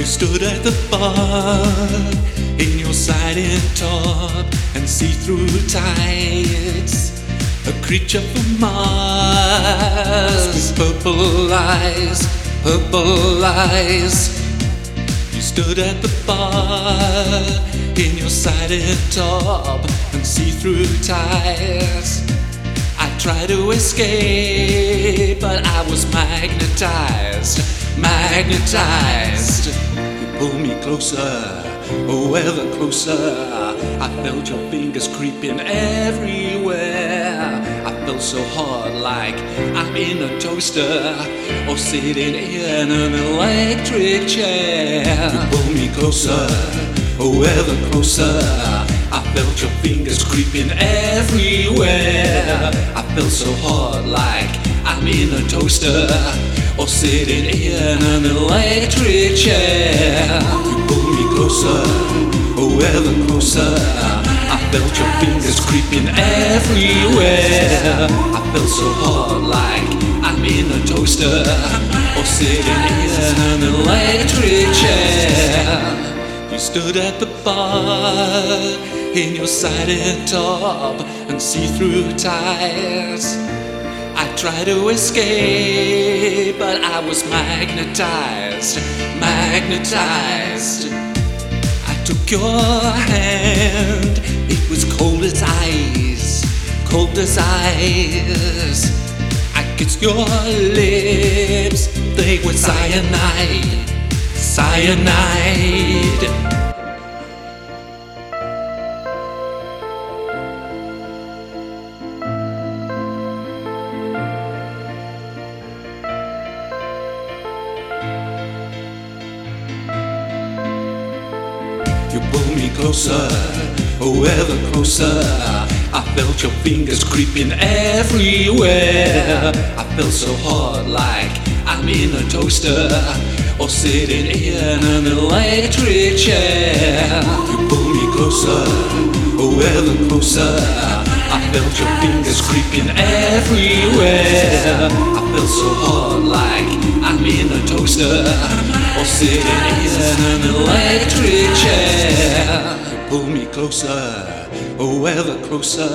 You stood at the bar in your satin top and see-through tights. A creature from Mars purple eyes, purple eyes. You stood at the bar in your satin top and see-through tights. I tried to escape, but I was magnetized, magnetized. Pulled me closer, oh ever closer. I felt your fingers creeping everywhere. I felt so hard, like I'm in a toaster or sitting in an electric chair. You pulled me closer, oh ever closer. I felt your fingers creeping everywhere. I felt so hard, like I'm in a toaster or sitting in an electric chair. You pulled me closer, oh ever closer. I felt your fingers creeping everywhere. I felt so hard, like I'm in a toaster or sitting in an electric chair. You stood at the bar in your satin top and see-through ties. I tried to escape, but I was magnetized, magnetized. I took your hand, it was cold as ice, cold as ice. I kissed your lips, they were cyanide, cyanide. You pulled me closer, oh ever closer. I felt your fingers creeping everywhere. I felt so hard, like I'm in a toaster or sitting in an electric chair. You pulled me closer, oh ever closer. I felt your fingers creeping everywhere. I felt so hard, like I'm in a toaster or sitting in an electric chair. Pull me closer, oh ever closer.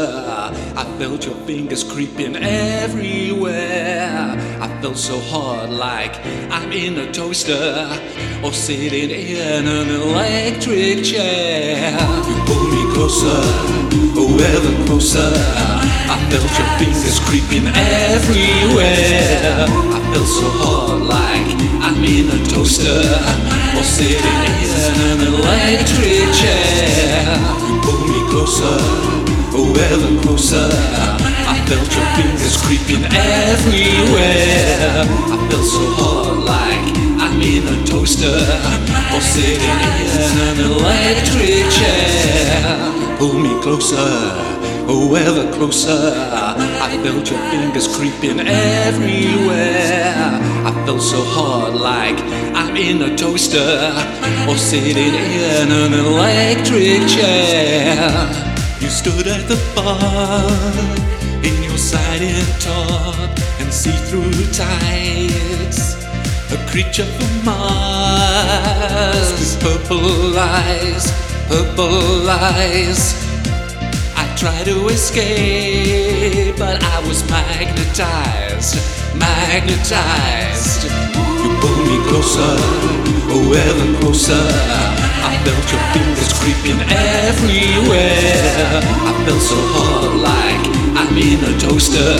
I felt your fingers creeping everywhere. I felt so hard, like I'm in a toaster or sitting in an electric chair. You pull me closer, oh ever closer. I felt your fingers creeping everywhere. I felt so hard, like in a toaster or sitting in an electric chair. Pull me closer, oh ever closer. I felt your fingers creeping everywhere. I felt so hard, like I'm in a toaster or sitting in an electric chair. Pull me closer, oh ever closer. I felt your fingers creeping everywhere. So hard, like I'm in a toaster or sitting in an electric chair. You stood at the bar in your satin top and see-through tights. A creature from Mars with purple eyes, purple eyes. I tried to escape, but I was magnetized, magnetized. You pulled me closer, oh ever closer. I felt your fingers creeping everywhere. I felt so hard, like I'm in a toaster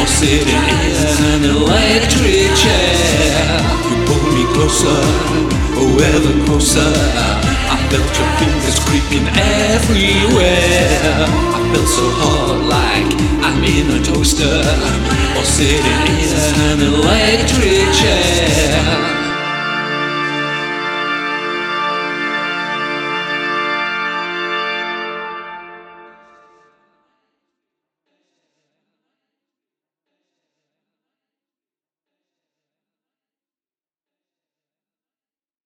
or sitting in an electric chair. You pulled me closer, oh ever closer. I felt your fingers creeping everywhere. I felt so hard, like I'm in a toaster or sitting in an electric chair.